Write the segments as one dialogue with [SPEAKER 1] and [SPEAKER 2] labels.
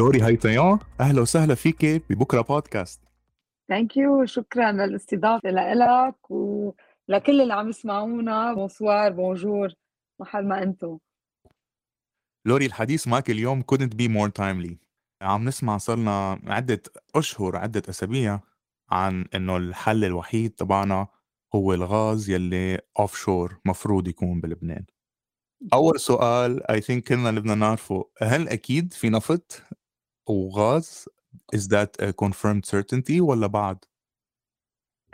[SPEAKER 1] لوري هيتيان أهلا وسهلا فيك ببكرة بودكاست
[SPEAKER 2] thank you شكرا للاستضافة لك ولكل اللي عم يسمعونا. bonsoir bonjour محل ما أنتم.
[SPEAKER 1] لوري الحديث معك اليوم couldn't be more timely. عم نسمع صرنا عدة أشهر عدة أسابيع عن إنه الحل الوحيد تبعنا هو الغاز يلي offshore مفروض يكون بلبنان. أول سؤال I think كلنا اللي بدنا نعرفه. هل أكيد في نفط؟ وغاز is that a confirmed certainty ولا بعد؟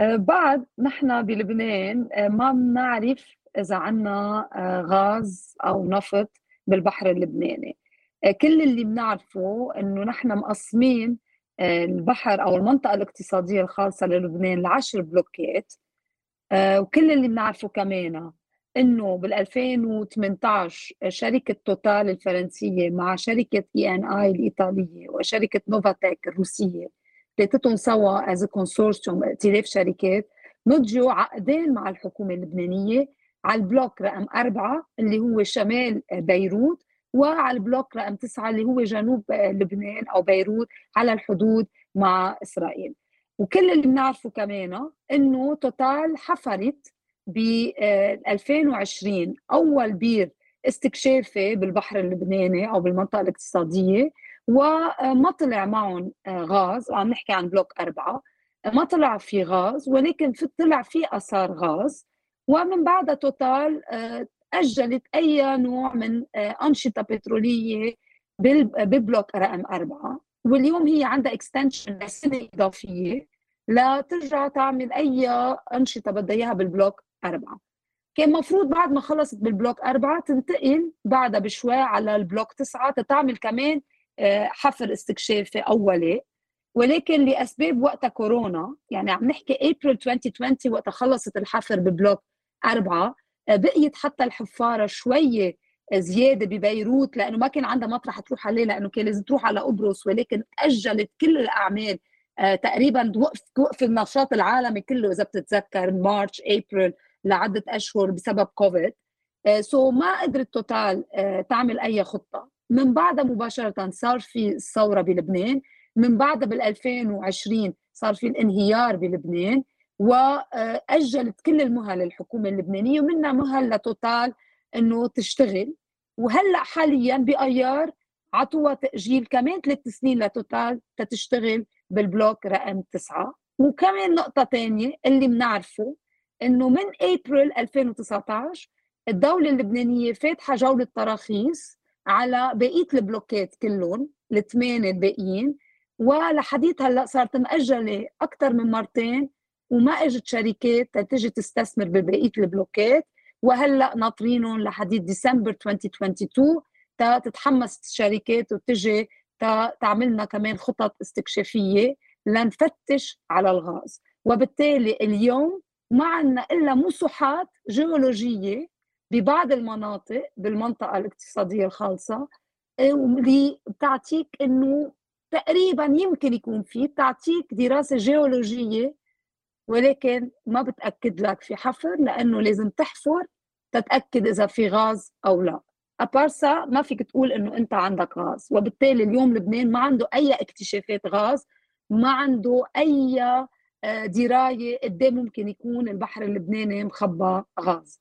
[SPEAKER 2] آه، بعد نحن بلبنان آه، ما بنعرف إذا عنا آه، غاز أو نفط بالبحر اللبناني كل اللي بنعرفه إنه نحن مقسمين البحر أو المنطقة الاقتصادية الخاصة للبنان لعشر بلوكات وكل اللي بنعرفه كمان إنه بال 2018 شركة توتال الفرنسية مع شركة ENI الإيطالية وشركة نوفاتيك الروسية ثلاثتهم سوا as consortium ائتلاف شركات مضوا عقدين مع الحكومة اللبنانية على البلوك رقم أربعة اللي هو شمال بيروت وعلى البلوك رقم تسعة اللي هو جنوب لبنان أو بيروت على الحدود مع إسرائيل. وكل اللي بنعرفه كمان إنه توتال حفرت ب 2020 أول بير استكشافي بالبحر اللبناني أو بالمنطقة الاقتصادية وما طلع معهم غاز وعم نحكي عن بلوك أربعة ما طلع في غاز ولكن في طلع في آثار غاز ومن بعدها توتال أجلت أي نوع من أنشطة بترولية ببلوك رقم أربعة واليوم هي عندها extension لسنة إضافية لترجع تعمل أي أنشطة بدها إياها بالبلوك أربعة. كان مفروض بعد ما خلصت بالبلوك أربعة تنتقل بعدها بشوي على البلوك تسعة تتعمل كمان آه، حفر استكشافي أولي. ولكن لأسباب وقتها كورونا يعني عم نحكي أبريل 2020 وقتها خلصت الحفر ببلوك أربعة آه، بقيت حتى الحفارة شوية زيادة ببيروت لأنه ما كان عندها مطرح تروح عليه لأنه كان لازم تروح على قبرص ولكن أجلت كل الأعمال آه، تقريبا وقف وقف النشاط العالمي كله إذا بتتذكر March April لعدة أشهر بسبب كوفيد so آه، ما قدرت توتال آه، تعمل أي خطة. من بعدها مباشرة صار في الثوره بلبنان. من بعدها بال 2020 صار في الانهيار بلبنان واجلت كل المهل الحكومة اللبنانية ومنها مهل لتوتال إنه تشتغل. وهلأ حاليا بآيار عطوها تأجيل كمان ثلاث سنين لتوتال تتشتغل بالبلوك رقم تسعة. وكمان نقطة تانية اللي بنعرفه إنه من ابريل 2019 الدولة اللبنانية فاتحة جولة تراخيص على بقية البلوكات كلهم الثمانية الباقيين ولحديت هلأ صارت مأجلة أكثر من مرتين وما إجت شركات تجي تستثمر ببقية البلوكات وهلأ ناطرينهم لحديت ديسمبر 2022 تتحمس الشركات وتجي تعمل لنا كمان خطط استكشافية لنفتش على الغاز. وبالتالي اليوم ما عندنا إلا مساحات جيولوجية ببعض المناطق بالمنطقة الاقتصادية الخالصة اللي بتعطيك إنه تقريبا يمكن يكون في بتعطيك دراسة جيولوجية ولكن ما بتأكد لك في حفر لأنه لازم تحفر تتأكد إذا في غاز أو لا. ابارسا ما فيك تقول إنه أنت عندك غاز. وبالتالي اليوم لبنان ما عنده أي اكتشافات غاز ما عنده أي دراية قد إيه ممكن يكون البحر اللبناني مخبى غاز.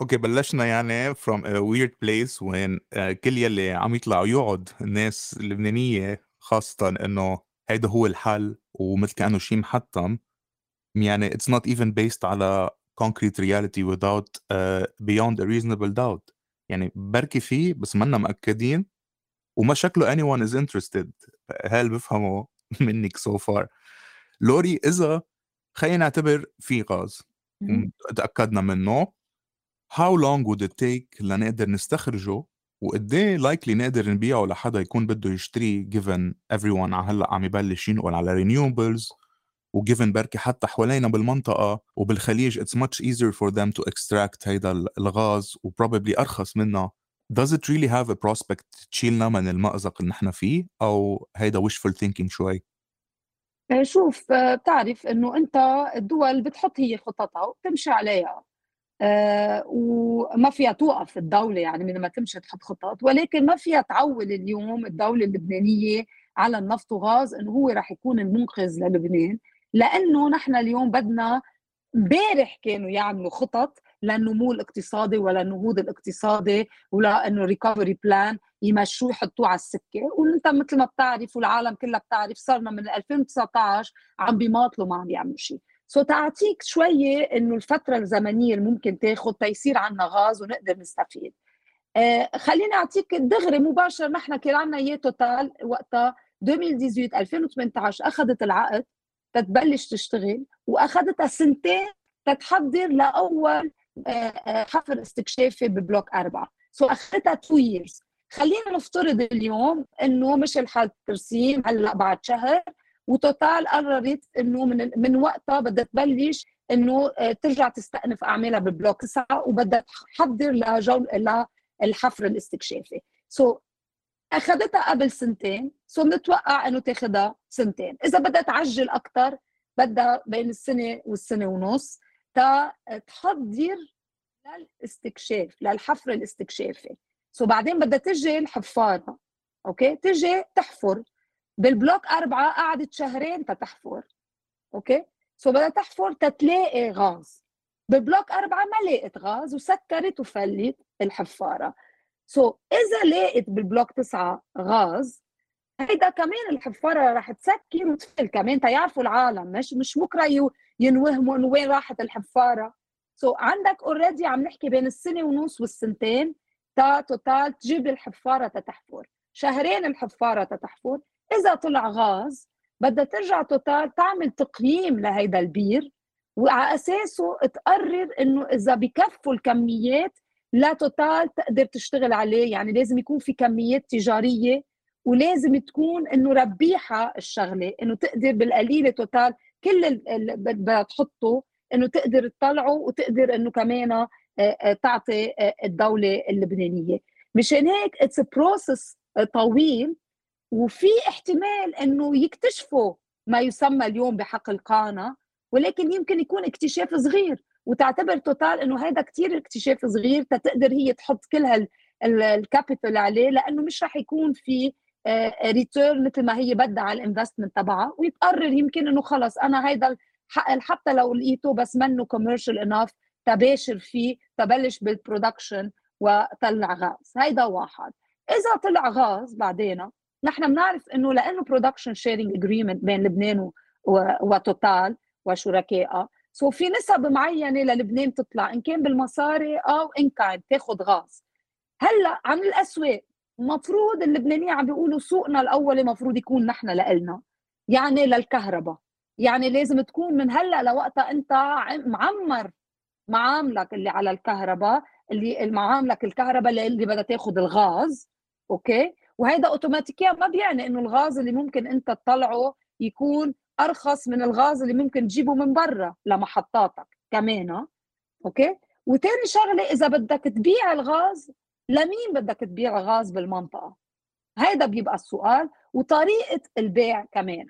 [SPEAKER 1] أوكي بلشنا يعني from a weird place وين آه، كل يلي عم يطلعوا يقعد الناس اللبنانية خاصة إنه هيدا هو الحل ومثل كأنه شيء محتم يعني it's not even based على concrete reality without uh, beyond a reasonable doubt. يعني بركي فيه بس منا مأكدين وما شكله anyone is interested. هل بفهمه منك so far. لوري إذا خلينا نعتبر في غاز. تأكدنا منه. How long would it take لنقدر نستخرجه؟ وقد إيه likely نقدر نبيعه لحدا يكون بده يشتريه given everyone على هلأ عم يبلش ينقل على renewables و given بركي حتى حوالينا بالمنطقة وبالخليج it's much easier for them to extract هيدا الغاز و probably أرخص منا does it really have a prospect تشيلنا من المأزق اللي نحن فيه؟ أو هيدا wishful thinking شوي؟
[SPEAKER 2] شوف بتعرف إنه أنت الدول بتحط هي خططها وبتمشي عليها. آه وما فيها توقف الدولة يعني من ما تمشي تحط خطط ولكن ما فيها تعول اليوم الدولة اللبنانية على النفط وغاز إنه هو رح يكون المنقذ للبنان. لأنه نحن اليوم بدنا امبارح كانوا يعملوا خطط للنمو الاقتصادي وللنهوض الاقتصادي ولأنه recovery plan يمشوه يحطوه على السكة. وإنت مثل ما بتعرف والعالم كلها بتعرف صرنا من 2019 عم بيماطلوا ما عم يعملوا شيء. So تعطيك شوية إنه الفترة الزمنية اللي ممكن تاخذ تيصير عندنا غاز ونقدر نستفيد. آه خليني أعطيك دغري مباشر نحن كان عندنا إياه توتال وقتها. 2018 2018 أخذت العقد تتبلش تشتغل وأخذتها سنتين تتحضر لأول حفر استكشافي ببلوك أربعة. so أخذتها two years خلينا نفترض اليوم إنه مش الحال الترسيم هلأ بعد شهر وتوتال قررت إنه من من وقتها بدها تبلش إنه آه، ترجع تستأنف أعمالها ببلوك 9 وبدها تحضر لجول للحفر الاستكشافي. so, أخذتها قبل سنتين. so بنتوقع إنه تاخذها سنتين. إذا بدها تعجل أكثر بدها بين السنة والسنة ونص. تحضر للاستكشاف للحفر الاستكشافي. So بعدين بدها تجي الحفارة Okay؟ تجي تحفر. بالبلوك أربعة قعدت شهرين تتحفر okay؟ So بدها تحفر تتلاقي غاز. بالبلوك أربعة ما لقيت غاز وسكرت وفلت الحفارة. so, إذا لقيت بالبلوك تسعة غاز هيدا كمان الحفارة رح تسكر وتفل كمان تيعرفوا العالم. مش مش بكرة ينوهموا إنه وين راحت الحفارة. so, عندك already عم نحكي بين السنة ونص والسنتين تا توتال تجيب الحفارة تتحفر. شهرين الحفارة تتحفر. إذا طلع غاز بدها ترجع توتال تعمل تقييم لهيدا البير وعلى أساسه تقرر إنه إذا بكفوا الكميات لا توتال تقدر تشتغل عليه. يعني لازم يكون في كميات تجارية ولازم تكون إنه ربيحة الشغلة إنه تقدر بالقليلة توتال كل اللي بدها تحطه إنه تقدر تطلعه وتقدر إنه كمان آه، آه، تعطي آه، الدولة اللبنانية. مشان هيك it's process طويل وفي احتمال إنه يكتشفوا ما يسمى اليوم بحق القانا ولكن يمكن يكون اكتشاف صغير وتعتبر توتال إنه هذا كثير اكتشاف صغير تقدر هي تحط كل ال capital عليه لأنه مش رح يكون في return آه، مثل ما هي بدها على ال investment تبعها ويتقرر يمكن إنه خلص. أنا هيدا حتى لو لقيته بس منه commercial enough تباشر فيه تبلش بال production وطلع غاز. هيدا واحد. إذا طلع غاز بعدين نحن بنعرف إنه لإنه production sharing agreement بين لبنان وتوتال وشركائها so في نسب معينة للبنان تطلع إن كان بالمصاري أو إن كان تاخذ غاز. هلأ عن الأسواق المفروض اللبنانيين عم بيقولوا سوقنا الاولي المفروض يكون نحن لإلنا. يعني للكهرباء. يعني لازم تكون من هلأ لوقتها أنت معمر معاملك اللي على الكهرباء اللي معاملك الكهرباء اللي بدها تاخذ الغاز okay؟ وهيدا اوتوماتيكيا ما بيعني إنه الغاز اللي ممكن أنت تطلعه يكون أرخص من الغاز اللي ممكن تجيبه من برا لمحطاتك كمان okay؟ وتاني شغلة إذا بدك تبيع الغاز لمين بدك تبيع غاز بالمنطقة؟ هيدا بيبقى السؤال وطريقة البيع كمان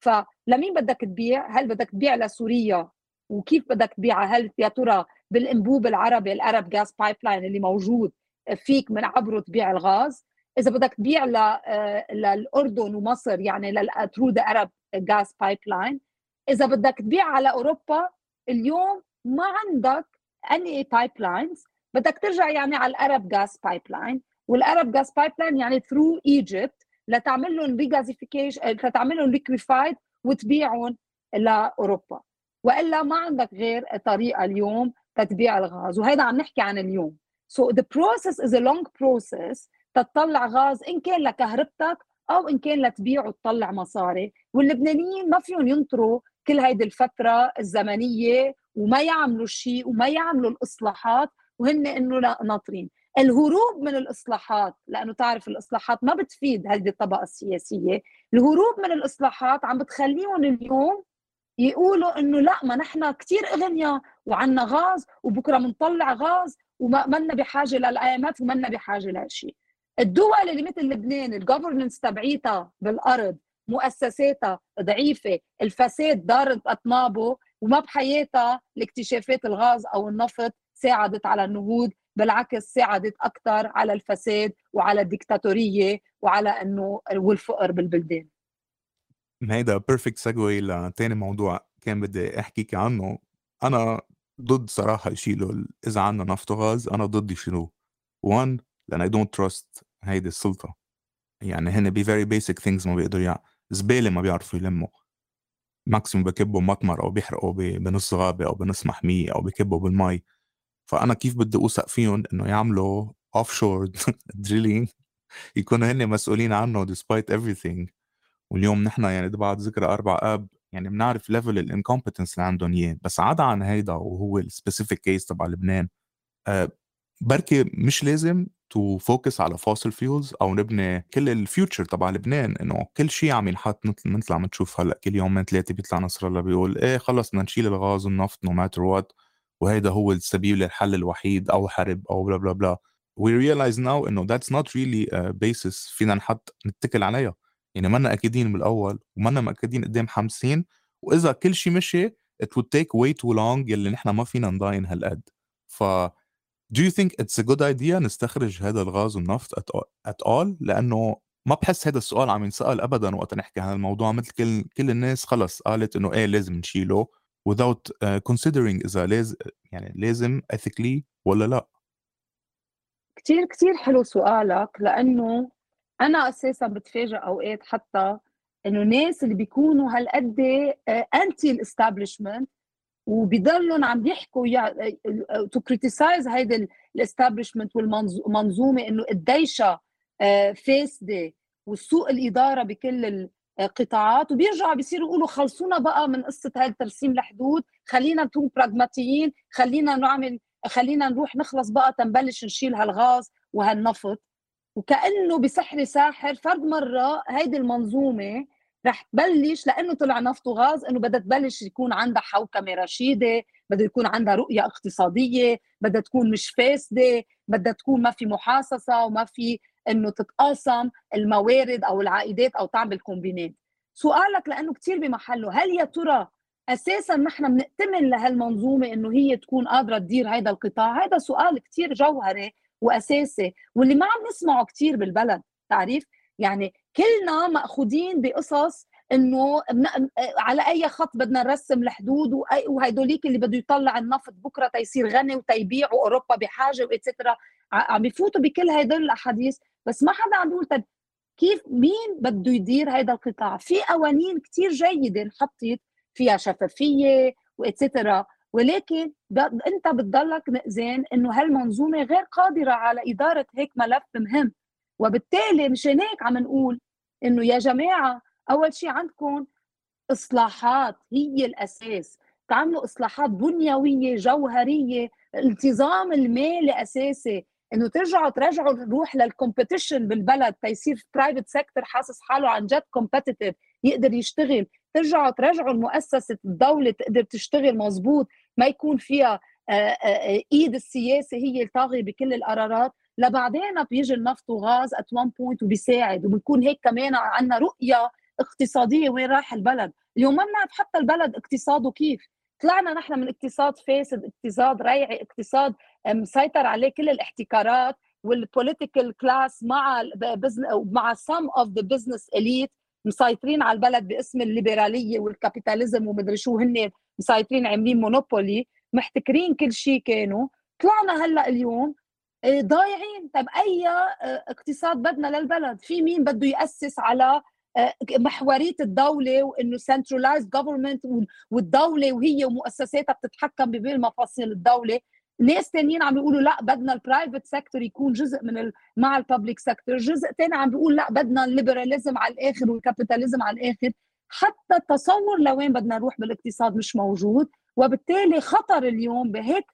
[SPEAKER 2] فلمين بدك تبيع؟ هل بدك تبيع لسوريا؟ وكيف بدك تبيعها هل يا ترى بالإنبوب العربي ال Arab Gas Pipeline اللي موجود فيك من عبره تبيع الغاز؟ إذا بدك تبيع آه، للأردن ومصر يعني through the Arab Gas Pipeline إذا بدك تبيع على أوروبا اليوم ما عندك any pipelines بدك ترجع يعني على ال Arab Gas Pipeline وال Arab Gas Pipeline يعني through Egypt لتعمل لهم regasification لتعمل لهم liquefied وتبيعهم لأوروبا. وإلا ما عندك غير طريقة اليوم تتبيع الغاز وهذا عم نحكي عن اليوم. So the process is a long process تطلع غاز إن كان لكهربتك أو إن كان لتبيع وتطلع مصاري. واللبنانيين ما فيهم ينطروا كل هيدي الفترة الزمنية وما يعملوا شيء وما يعملوا الإصلاحات وهن إنه ناطرين. الهروب من الإصلاحات لأنه تعرف الإصلاحات ما بتفيد هذه الطبقة السياسية. الهروب من الإصلاحات عم بتخليهم اليوم يقولوا إنه لا ما نحن كثير أغنياء وعنا غاز وبكرة بنطلع غاز وما منا بحاجة لل IMF ومنا بحاجة لشيء الدول اللي مثل لبنان ال governance تبعيتها بالأرض مؤسساتها ضعيفة الفساد ضارب أطنابه وما بحياتها لاكتشافات الغاز أو النفط ساعدت على النهوض بالعكس ساعدت أكثر على الفساد وعلى الدكتاتورية وعلى إنه والفقر بالبلدان.
[SPEAKER 1] هيدا perfect segue لتاني موضوع كان بدي احكيك عنه. أنا ضد صراحة يشيلوا إذا عندنا نفط وغاز أنا ضد يشيلوه 1 لأن I don't trust هيدي السلطة. يعني هن بي very basic things ما بيقدروا يعني زبالة ما بيعرفوا يلموا. Maximum بكبوا مطمر أو بيحرقوا بنص غابة أو بنص محمية أو بكبوا بالمي. فأنا كيف بدي أوثق فيهم إنه يعملوا offshore drilling يكونوا هن مسؤولين عنه despite everything. واليوم نحن يعني بعد ذكرى أربع آب يعني بنعرف level ال incompetence اللي عندهم إياه. بس عدا عن هيدا وهو ال specific case تبع لبنان أه بركي مش لازم to focus على fossil fuels أو نبني كل ال future تبع لبنان إنه كل شيء عم ينحط نطلع بنشوف هلأ كل يومين ثلاثة بيطلع نصر الله بيقول إيه خلص بدنا نشيل الغاز والنفط no matter what وهيدا هو السبيل للحل الوحيد أو حرب أو بلا بلا بلا we realize now إنه not really a basis فينا نحط نتكل عليها. يعني منا أكيدين بالاول ومنا مأكدين قدام 50 وإذا كل شيء مشي it would take way too long يلي نحن ما فينا نضاين هالقد. ف do you think it's a good idea نستخرج هذا الغاز والنفط at all؟ لأنه ما بحس هذا السؤال عم ينسأل ابدا وقت نحكي عن الموضوع مثل كل كل الناس خلص قالت إنه إيه لازم نشيله. Without uh, considering إذا لازم يعني لازم ethically ولا لا.
[SPEAKER 2] كثير كثير حلو سؤالك لأنه أنا أساسا بتفاجئ أوقات حتى إنه ناس اللي بيكونوا هالقد anti ال establishment وبيضلهم عم يحكوا to criticize هيدي ال establishment والمنظومه إنه قديشها فاسدة وسوء الإدارة بكل القطاعات وبيرجعوا بيصيروا يقولوا خلصونا بقى من قصة هذا ترسيم الحدود خلينا نكون براغماتيين خلينا نعمل خلينا نروح نخلص بقى تنبلش نشيل هالغاز وهالنفط. وكأنه بسحر ساحر فرد مرة هيدي المنظومة رح تبلش لأنه طلع نفط وغاز إنه بدها تبلش يكون عندها حوكمة رشيدة بدها يكون عندها رؤية اقتصادية بدها تكون مش فاسدة بدها تكون ما في محاصصة وما في إنه تتقاسم الموارد أو العائدات أو تعمل كومبينات سؤالك لأنه كثير بمحله هل يا ترى أساسا نحن بنأتمن لهالمنظومة إنه هي تكون قادرة تدير هذا القطاع؟ هذا سؤال كثير جوهري وأساسي واللي ما عم نسمعه كثير بالبلد تعريف؟ يعني كلنا مأخوذين بقصص إنه على أي خط بدنا نرسم الحدود وهدوليك اللي بده يطلع النفط بكرة تيصير غني وتيبيع وأوروبا بحاجة واتسترا عم بفوتوا بكل هدول الأحاديث بس ما حدا عم بيقول طيب كيف مين بده يدير هذا القطاع؟ في قوانين كثير جيدة انحطت فيها شفافية واتسترا ولكن انت بتضلك نقزان إنه هالمنظومة غير قادرة على إدارة هيك ملف مهم. وبالتالي مشان هيك عم نقول إنه يا جماعة أول شيء عندكم إصلاحات هي الأساس. تعملوا إصلاحات بنيوية جوهرية الانتظام المالي أساسي. إنه ترجعوا ترجعوا الروح لل competition بالبلد تيصير private sector حاسس حاله عن جد competitive يقدر يشتغل. ترجعوا ترجعوا المؤسسة الدولة تقدر تشتغل مضبوط ما يكون فيها إيد السياسة هي الطاغيه بكل القرارات. لبعدين بيجي النفط وغاز at one point وبيساعد وبنكون هيك كمان عندنا رؤية اقتصادية وين رايح البلد. اليوم ما بنعرف حتى البلد اقتصاده كيف. طلعنا نحن من اقتصاد فاسد اقتصاد ريعي اقتصاد مسيطر عليه كل الاحتكارات وال political class مع مع some of the business elite مسيطرين على البلد باسم الليبرالية وال capitalism ومدري شو هن مسيطرين عاملين monopoly محتكرين كل شيء كانوا. طلعنا هلأ اليوم آه، ضايعين. طيب أي آه، اقتصاد بدنا للبلد؟ في مين بده يأسس على آه، محورية الدولة وإنه centralized government والدولة وهي ومؤسساتها بتتحكم ببين مفاصل الدولة؟ ناس تانيين عم بيقولوا لا بدنا ال private sector يكون جزء من ال... مع ال public sector جزء تاني عم بيقول لا بدنا ال liberalism على الآخر وال capitalism على الآخر. حتى التصور لوين بدنا نروح بالاقتصاد مش موجود وبالتالي خطر اليوم بهيك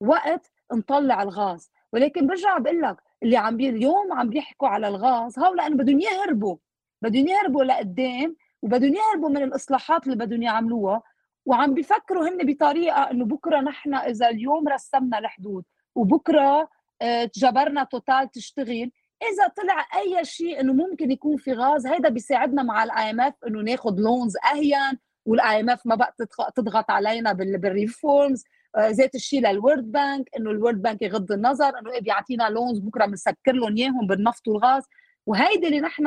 [SPEAKER 2] وقت نطلع الغاز. ولكن برجع بقول لك اللي عم بي اليوم عم بيحكوا على الغاز هو لأنه بدهم يهربوا. بدهم يهربوا لقدام وبدهم يهربوا من الإصلاحات اللي بدهم يعملوها. وعم بيفكروا هن بطريقة إنه بكرة نحن إذا اليوم رسمنا الحدود وبكرة آه، جبرنا توتال تشتغل إذا طلع أي شيء إنه ممكن يكون في غاز هيدا بيساعدنا مع ال IMF إنه ناخذ loans أهين وال IMF ما بقى تضغط علينا بال reforms ذات الشيء لل World Bank إنه ال World Bank يغض النظر إنه إيه بيعطينا loans بكرة بنسكر لهم إياهم بالنفط والغاز. وهيدي اللي نحن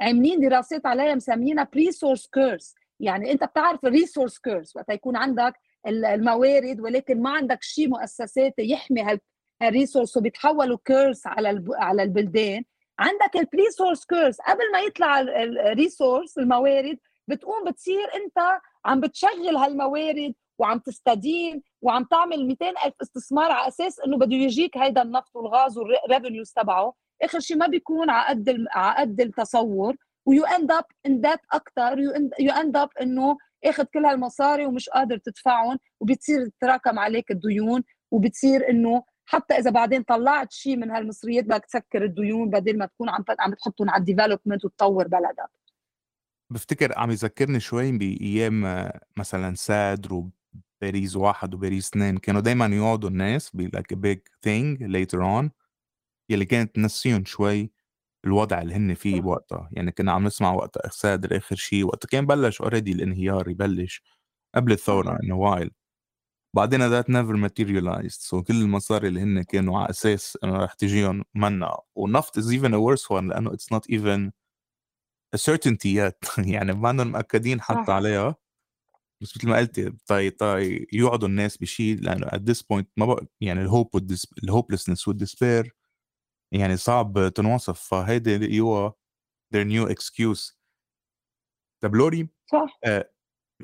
[SPEAKER 2] عاملين دراسات عليها مسمينها pre-source curse يعني أنت بتعرف ال resource curse وقت يكون عندك الموارد ولكن ما عندك شيء مؤسسات يحمي هال resource وبيتحولوا curse على على البلدان. عندك ال pre-source curse قبل ما يطلع ال resource الموارد بتقوم بتصير أنت عم بتشغل هالموارد وعم تستدين وعم تعمل 200 ألف استثمار على أساس إنه بده يجيك هيدا النفط والغاز وال revenues تبعه. آخر شيء ما بيكون على قد على قد التصور. و you end up in debt أكثر you end up إنه آخذ كل هالمصاري ومش قادر تدفعهم وبتصير تتراكم عليك الديون وبتصير إنه حتى إذا بعدين طلعت شيء من هالمصريات بدك تسكر الديون بدل ما تكون عم عم بتحطهم على ال development وتطور بلدك.
[SPEAKER 1] بفتكر عم يذكرني شوي بايام مثلا سادر وباريس واحد وباريس اثنين. كانوا دائما يقعدوا الناس ب like a big thing يلي كانت تنسيهم شوي. الوضع اللي هن فيه بوقتها يعني كنا عم نسمع وقتها سادر اخر شيء وقتها كان بلش اوريدي الانهيار يبلش قبل الثورة إنه وايل بعدين ذات نيفر ماتيريالايزد سو كل المصاري اللي هن كانوا على أساس إنه رح تجيهم منا والنفط از ايفن ا ورس وان لأنه اتس نوت ايفن yet. يعني ما مأكدين حتى عليها. بس مثل ما قلتي طي طي يقعدوا الناس بشيء لأنه at this point ما بقى يعني ال hope ال hopelessness وال despair يعني صعب تنوصف فهيدي يو their new excuse. طب لوري
[SPEAKER 2] صح.
[SPEAKER 1] آه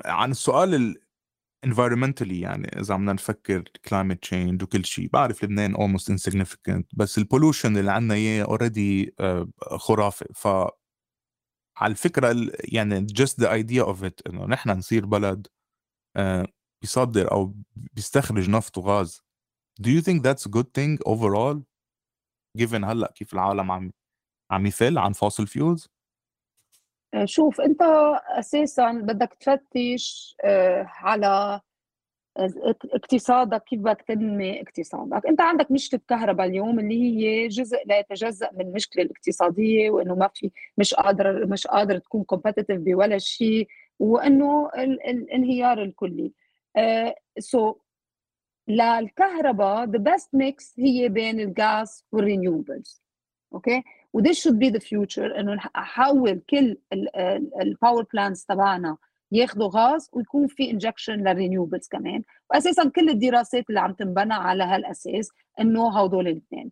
[SPEAKER 1] عن السؤال environmentally يعني إذا عم نفكر climate change وكل شيء بعرف لبنان almost insignificant بس ال pollution اللي عندنا إياه already آه خرافي. ف على الفكرة يعني just the idea of it إنه نحن نصير بلد آه بيصدر أو بيستخرج نفط وغاز. Do you think that's a good thing overall given هلأ كيف العالم عم عم يفل عن fossil fuels
[SPEAKER 2] شوف أنت أساسا بدك تفتش على اقتصادك كيف بدك تنمي اقتصادك. أنت عندك مشكلة كهرباء اليوم اللي هي جزء لا يتجزأ من المشكلة الاقتصادية وإنه ما في مش قادر مش قادر تكون competitive بولا شيء وإنه الانهيار الكلي. so uh, so للكهرباء the best mix هي بين الغاز وال renewables okay و this should be the future إنه نحول كل ال power plants تبعنا ياخذوا غاز ويكون في injection لل renewables كمان. واساسا كل الدراسات اللي عم تنبنى على هالأساس إنه هدول الاثنين.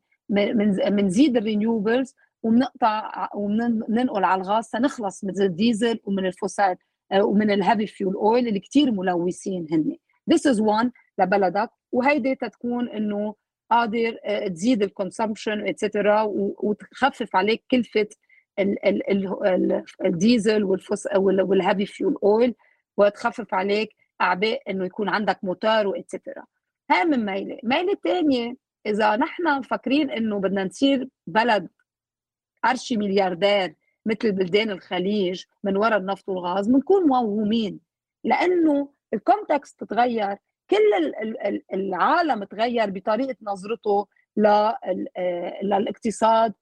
[SPEAKER 2] بنزيد ال renewables وبنقطع وبننقل على الغاز سنخلص من الديزل ومن ال fossil ومن ال heavy fuel oil اللي كثير ملوثين هن This is one. لبلدك وهيدي تتكون إنه قادر تزيد ال consumption et cetera وتخفف عليك كلفة الديزل وال fossil وال heavy fuel oil وتخفف عليك أعباء إنه يكون عندك موتور و et cetera هاي من ميلة. ميلة ثانية إذا نحن مفكرين إنه بدنا نصير بلد أرتشي ملياردير مثل بلدان الخليج من وراء النفط والغاز بنكون موهومين. لأنه ال context تغير كل العالم تغير بطريقة نظرته للاقتصاد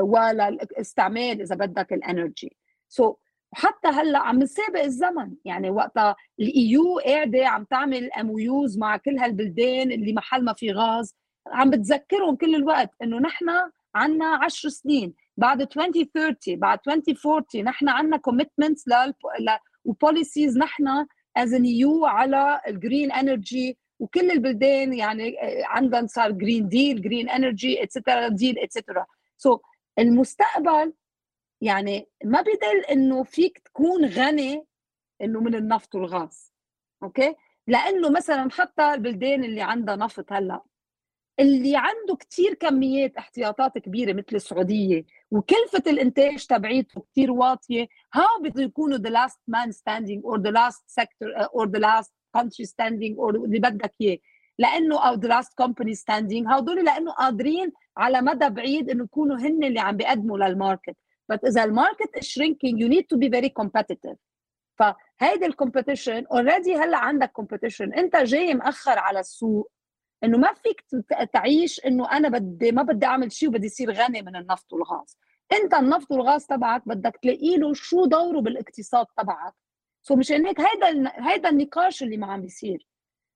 [SPEAKER 2] وللاستعمال إذا بدك ال energy. So so, وحتى هلأ عم نسابق الزمن يعني وقتها ال EU قاعدة عم تعمل MOUs مع كل هالبلدان اللي محل ما في غاز. عم بتذكرهم كل الوقت إنه نحن عنا 10 سنين. بعد 2030 بعد 2040 نحن عنا commitments و policies نحن as an EU على ال green energy وكل البلدان يعني عندهم صار green deal green energy etcetera deal etcetera so المستقبل يعني ما بدل إنه فيك تكون غني إنه من النفط والغاز أوكي؟ لأنه مثلا حتى البلدان اللي عندها نفط هلأ اللي عنده كتير كميات احتياطات كبيرة مثل السعودية وكلفة الإنتاج تبعيته كتير واطية هاو بده يكونوا the last man standing or the last sector or the last country standing or اللي بدك إياه. لأنه أو the last company standing هدول لأنه قادرين على مدى بعيد إنه يكونوا هن اللي عم بيقدموا لل market بس إذا ال market shrinking you need to be very competitive. فهيدي ال competition already هلأ عندك competition أنت جاي مأخر على السوق. إنه ما فيك تعيش إنه أنا بدي ما بدي أعمل شيء وبدي يصير غني من النفط والغاز. أنت النفط والغاز تبعك بدك تلاقي له شو دوره بالاقتصاد تبعك. So مشان هيك هيدا هيدا النقاش اللي ما عم بيصير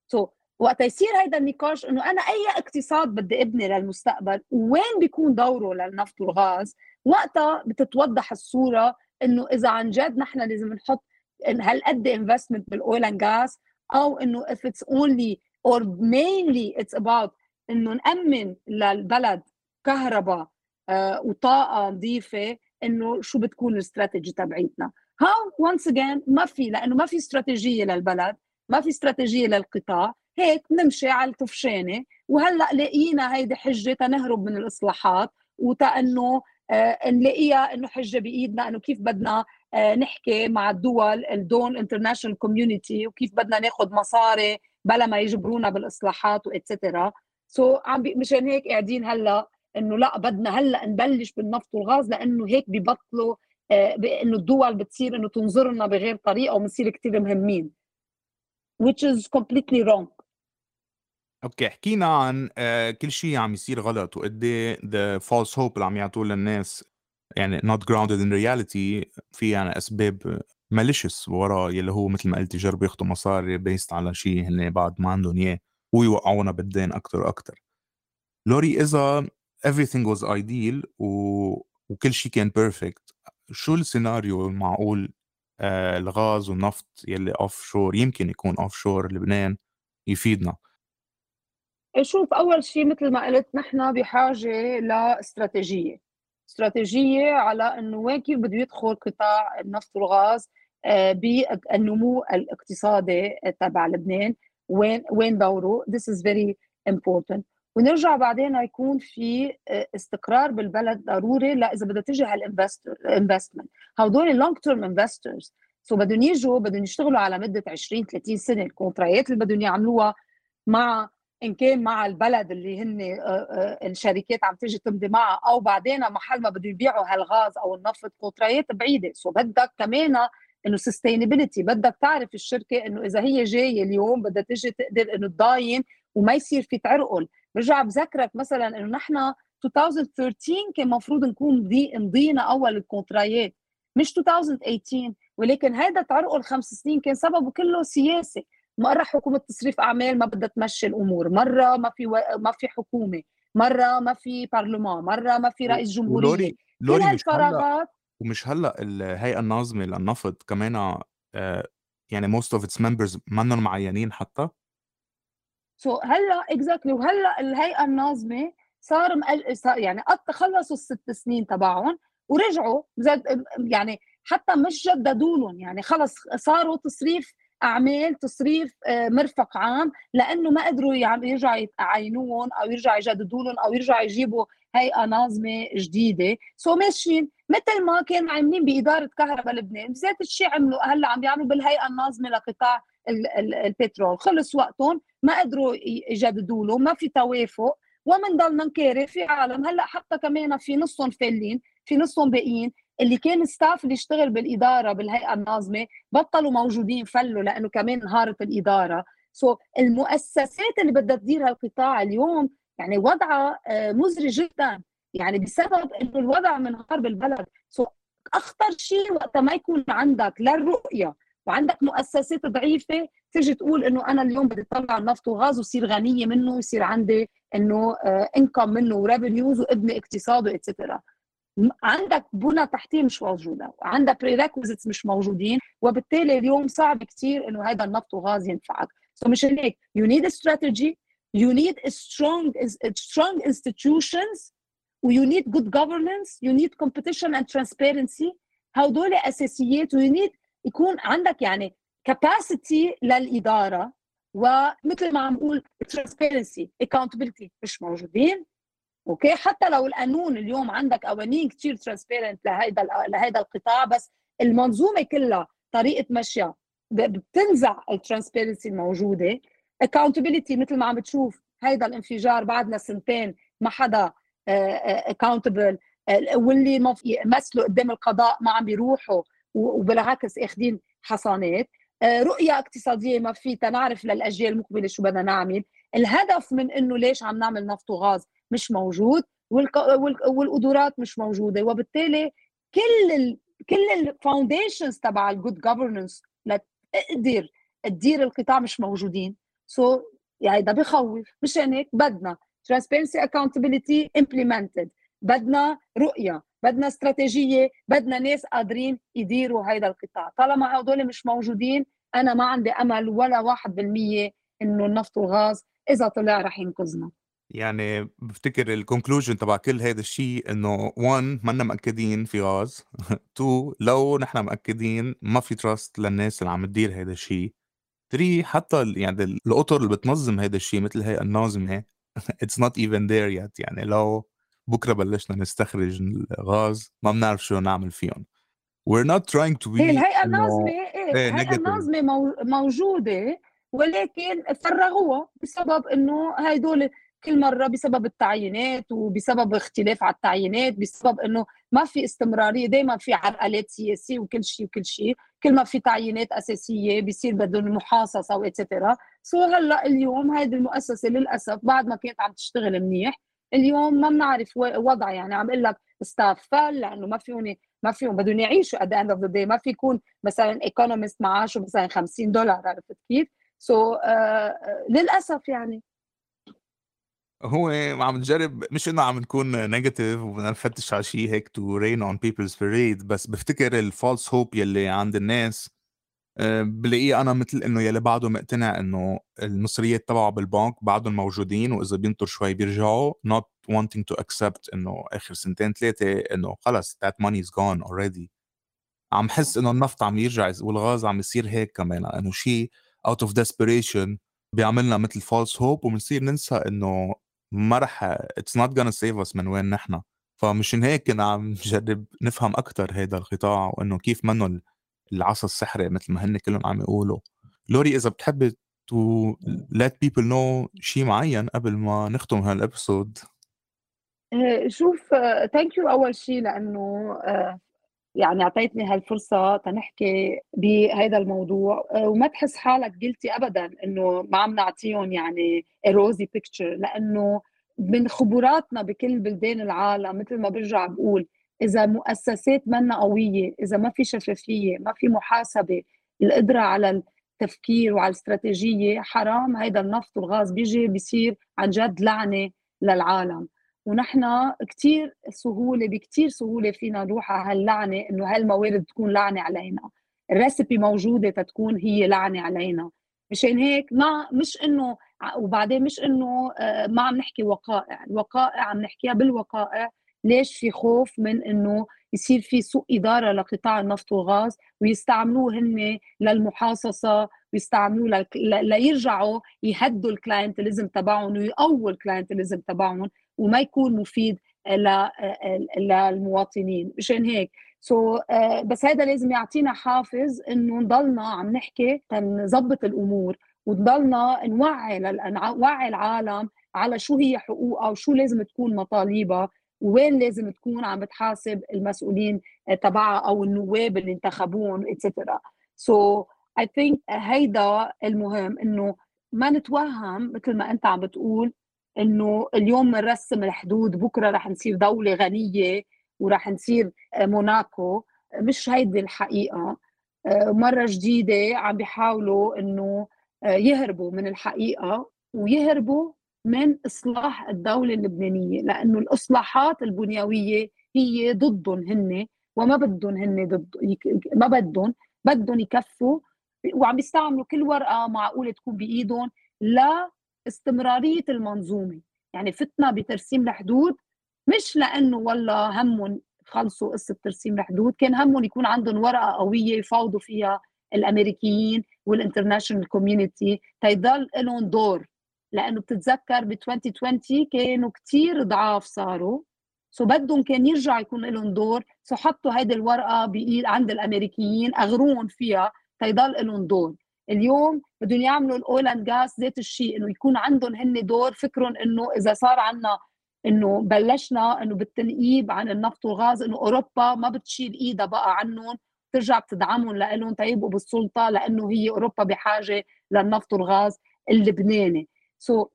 [SPEAKER 2] so وقت يصير هيدا النقاش إنه أنا أي اقتصاد بدي أبني للمستقبل وين بيكون دوره للنفط والغاز؟ وقتها بتتوضح الصورة إنه إذا عن جد نحن لازم نحط هالقد investment بال oil and gas أو إنه if it's only or mainly it's about إنه نأمن للبلد كهرباء آه وطاقة نظيفة إنه شو بتكون الاستراتيجي تبعيتنا. هاو once again ما في لأنه ما في استراتيجيه للبلد ما في استراتيجيه للقطاع هيك نمشي على الطفشانة. وهلأ لاقينا هيدي حجة تنهرب من الإصلاحات وتا إنه آه نلاقيها إنه حجة بإيدنا إنه كيف بدنا آه نحكي مع الدول الدون international community وكيف بدنا ناخذ مصاري بلا ما يجبرونا بالإصلاحات و etcetera so so, عم مشان هيك قاعدين هلأ إنه لا بدنا هلأ نبلش بالنفط والغاز لأنه هيك ببطلوا آه إنه الدول بتصير إنه تنظر لنا بغير طريقة وبنصير كثير مهمين. Which is completely wrong.
[SPEAKER 1] أوكي حكينا عن uh, كل شيء عم يصير غلط وقد إيه the false hope اللي عم يعطوه للناس يعني not grounded in reality في يعني أسباب malicious ورا يلي هو مثل ما قلت يجربوا ياخذوا مصاري based على شيء هن بعد ما عندهم إياه ويوقعونا بالدين أكثر وأكثر Laury إذا everything was ideal و... وكل شيء كان perfect شو السيناريو المعقول؟ آه الغاز والنفط يلي offshore يمكن يكون offshore لبنان يفيدنا.
[SPEAKER 2] شوف أول شيء مثل ما قلت نحن بحاجة لاستراتيجية. استراتيجية على إنه وين كيف بده يدخل قطاع النفط والغاز؟ بالنمو الاقتصادي تبع لبنان. وين وين دوره this is very important. ونرجع بعدين يكون في استقرار بالبلد ضروري لا إذا بدها تجي هال investor investment هدول long term investors So بدهم يجوا بدهم يشتغلوا على مدة 20 30 سنة. الكونترايات اللي بدهم يعملوها مع إن كان مع البلد اللي هن الشركات عم تيجي تمضي معها أو بعدين محل ما بدهم يبيعوا هالغاز أو النفط كونترايات بعيدة. So بدك كمان إنه sustainability بدك تعرف الشركة إنه إذا هي جاية اليوم بدها تيجي تقدر إنه تضاين وما يصير في تعرقل. برجع بذكرك مثلا إنه نحن 2013 كان المفروض نكون مضينا أول الكونترايات. مش 2018 ولكن هذا تعرقل خمس سنين كان سببه كله سياسي مرة حكومة تصريف أعمال ما بدها تمشي الأمور. مرة ما في و... ما في حكومة. مرة ما في برلمان مرة ما في رئيس جمهورية.
[SPEAKER 1] Laury Laury مش هلا ومش هلأ الهيئه الناظمه للنفط كمان آه يعني most of its members منهم معينين حتى.
[SPEAKER 2] So so هلأ exactly وهلأ الهيئة الناظمه صار مقل... يعني قد خلصوا الست سنين تبعهم ورجعوا زاد يعني حتى مش جددوا لهم يعني خلص صاروا تصريف أعمال تصريف مرفق عام لأنه ما قدروا يرجعوا يعينوهم أو يرجعوا يجددوا لهم أو يرجعوا يجيبوا هيئة ناظمه جديدة. سو ماشيين. مثل ما كانوا عاملين بإدارة كهرباء لبنان ذات الشيء عملوا هلأ عم بيعملوا بالهيئة الناظمة لقطاع البترول. خلص وقتهم ما قدروا يجددوا له ما في توافق ومنضلنا نكاري في عالم. هلأ حتى كمان في نصهم فالين في نصهم باقيين اللي كان staff اللي يشتغل بالإدارة بالهيئة الناظمة بطلوا موجودين فلوا لأنه كمان انهارت الإدارة. So so المؤسسات اللي بدها تدير هالقطاع اليوم يعني وضعها مزري جدا. يعني بسبب إنه الوضع منهار بالبلد so so أخطر شيء وقت ما يكون عندك لا الرؤيه وعندك مؤسسات ضعيفة تيجي تقول إنه أنا اليوم بدي اطلع نفط وغاز وصير غنية منه ويصير عندي إنه income منه و revenues وابني اقتصاد و etcetera عندك بنى تحتيه مش موجودة وعندك prerequisites مش موجودين وبالتالي اليوم صعب كثير إنه هذا النفط وغاز ينفعك. So مشان هيك. A strategy. You need a strong strong institutions you need good governance you need competition and transparency. هدول أساسيات و you need يكون عندك يعني capacity للإدارة. ومثل ما عم نقول transparency accountability مش موجودين. أوكي؟ حتى لو القانون اليوم عندك قوانين كثير transparent لهيدا لهيدا القطاع بس المنظومة كلها طريقة مشيها بتنزع ال transparency الموجودة. accountability مثل ما عم بتشوف هيدا الانفجار بعدنا سنتين ما حدا accountable واللي مثلوا قدام القضاء ما عم بيروحوا وبالعكس أخذين حصانات. رؤية اقتصادية ما في تنعرف للأجيال المقبلة شو بدنا نعمل. الهدف من إنه ليش عم نعمل نفط وغاز مش موجود والقدرات مش موجودة. وبالتالي كل ال كل ال foundations تبع ال good governance لتقدر تدير القطاع مش موجودين. so so يعني ده بخوف. مشان هيك بدنا transparency accountability implemented. بدنا رؤية بدنا استراتيجية بدنا ناس قادرين يديروا هذا القطاع. طالما هدول مش موجودين أنا ما عندي أمل ولا واحد بالمية إنه النفط والغاز إذا طلع رح ينقذنا.
[SPEAKER 1] يعني بفتكر ال conclusion تبع كل هذا الشيء إنه 1 منا مأكدين في غاز. 2 لو نحن مأكدين ما في trust للناس اللي عم تدير هذا الشيء. 3 حتى يعني الاطر اللي بتنظم هذا الشيء مثل هي الناظمة it's not even there yet يعني لو بكرة بلشنا نستخرج الغاز ما بنعرف شو نعمل فيهم. We're not trying to be
[SPEAKER 2] هي الهيئة الناظمة إيه الهيئة الناظمة موجودة ولكن فرغوها بسبب إنه هدول كل مرة بسبب التعيينات وبسبب اختلاف على التعيينات بسبب إنه ما في استمرارية دائما في عرقلات سياسية وكل شيء وكل شيء. كل ما في تعيينات أساسية بصير بدهم محاصصه و etcetera so هلأ اليوم هذه المؤسسة للأسف بعد ما كانت عم تشتغل منيح اليوم ما بنعرف وضع يعني عم أقول لك staff fell لأنه ما فيهم ما فيهم بدهم يعيشوا the end of the day ما في يكون مثلا economist معاشه مثلا 50 دولار عرفت كيف؟ so so, uh, للأسف يعني
[SPEAKER 1] هو عم نجرب مش إنه عم نكون negative وبدنا نفتش على شيء هيك to rain on people's parade بس بفتكر ال false hope يلي عند الناس. آه، بلاقيه أنا مثل إنه يلي بعده مقتنع إنه المصريات تبعه بالبنك بعدهم موجودين وإذا بينطر شوي بيرجعوا not wanting to accept إنه آخر سنتين ثلاثة إنه خلص that money is gone already. عم حس إنه النفط عم يرجع والغاز عم يصير هيك كمان انه شيء out of desperation بيعملنا مثل false hope وبنصير ننسى إنه ما رح it's not gonna save us من وين نحن. فمشان هيك كنا عم نجرب نفهم أكثر هذا القطاع وإنه كيف منه العصا السحري مثل ما هن كلهم عم يقولوا. لوري إذا بتحبي تو let people know شيء معين قبل ما نختم هال episode
[SPEAKER 2] آه، شوف thank you أول شيء لأنه آه، يعني أعطيتني هالفرصة تنحكي بهذا الموضوع آه، وما تحس حالك قلتي ابدا إنه ما عم نعطيهم يعني rosy picture لأنه من خبراتنا بكل بلدان العالم مثل ما برجع بقول إذا مؤسسات منا قوية إذا ما في شفافية ما في محاسبة القدرة على التفكير وعلى الاستراتيجية حرام هيدا النفط والغاز بيجي بيصير عن جد لعنة للعالم. ونحن كثير سهولة بكثير سهولة فينا نروح على هاللعنة إنه هالموارد تكون لعنة علينا. الريسبي موجودة تتكون هي لعنة علينا. مشان هيك ما مش إنه وبعدين مش إنه آه، ما عم نحكي وقائع. الوقائع عم نحكيها بالوقائع. ليش في خوف من إنه يصير في سوء إدارة لقطاع النفط والغاز؟ ويستعملوه هن للمحاصصة ويستعملوه ليرجعوا يهدوا ال clientelism تبعهم ويقووا ال clientelism تبعهم. وما يكون مفيد للمواطنين. مشان هيك. so so, uh, بس هذا لازم يعطينا حافز إنه نضلنا عم نحكي تنظبط الأمور ونضلنا نوعي نوعي العالم على شو هي حقوقها وشو لازم تكون مطالبها وين لازم تكون عم بتحاسب المسؤولين تبعها أو النواب اللي انتخبوهم etcetera so I think هيدا المهم إنه ما نتوهم مثل ما أنت عم بتقول إنه اليوم بنرسم الحدود بكرة رح نصير دولة غنية ورح نصير موناكو. مش هيدي الحقيقة. مرة جديدة عم بيحاولوا إنه يهربوا من الحقيقة ويهربوا من إصلاح الدولة اللبنانية لأنه الإصلاحات البنيوية هي ضدهم هن وما بدهم هن ضد ما بدهم بدهم يكفوا. وعم بيستعملوا كل ورقة معقولة تكون بإيدهم لاستمراريه المنظومة. يعني فتنا بترسيم الحدود مش لأنه والله همهم خلصوا قصة ترسيم الحدود كان همهم يكون عندهم ورقة قوية يفاوضوا فيها الأمريكيين وال international community تيضل لهم دور لأنه بتتذكر ب 2020 كانوا كثير ضعاف صاروا. so بدهم كان يرجع يكون لهم دور. so حطوا هيدي الورقة بإيد عند الأمريكيين اغروهم فيها تيضل لهم دور. اليوم بدهم يعملوا ال oil and gas ذات الشيء إنه يكون عندهم هن دور فكرهم إنه إذا صار عندنا إنه بلشنا إنه بالتنقيب عن النفط والغاز إنه أوروبا ما بتشيل إيدها بقى عنهم ترجع بتدعمهم لهم تيبقوا بالسلطه لأنه هي أوروبا بحاجة للنفط والغاز اللبناني. so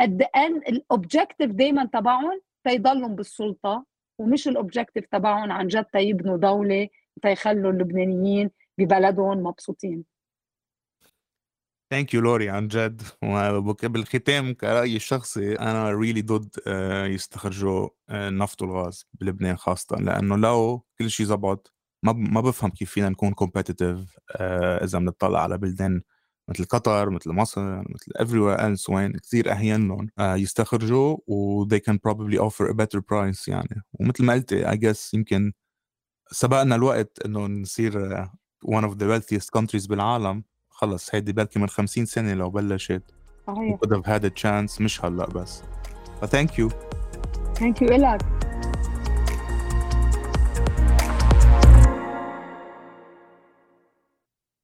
[SPEAKER 2] at the end ال objective دائما تبعهم تيضلهم بالسلطة ومش ال objective تبعهم عن جد تيبنوا دولة تيخلوا اللبنانيين ببلدهم مبسوطين.
[SPEAKER 1] thank you لوري عن جد. وبالختام كرأيي الشخصي أنا really ضد آه، يستخرجوا آه، النفط والغاز بلبنان خاصة لأنه لو كل شيء زبط ما ما بفهم كيف فينا نكون كومبetitive إذا بنطلع على بلدان مثل قطر مثل مصر مثل everywhere else وين كثير أهين لهم يستخرجوا و they can probably offer a better price يعني. ومثل ما قلت I guess يمكن سبقنا الوقت إنه نصير one of the wealthiest countries بالعالم. خلص هيدي بلكي من 50 سنة لو بلشت.
[SPEAKER 2] صحيح.
[SPEAKER 1] Had a chance مش هلأ بس. ف thank you.
[SPEAKER 2] ثانك يو لك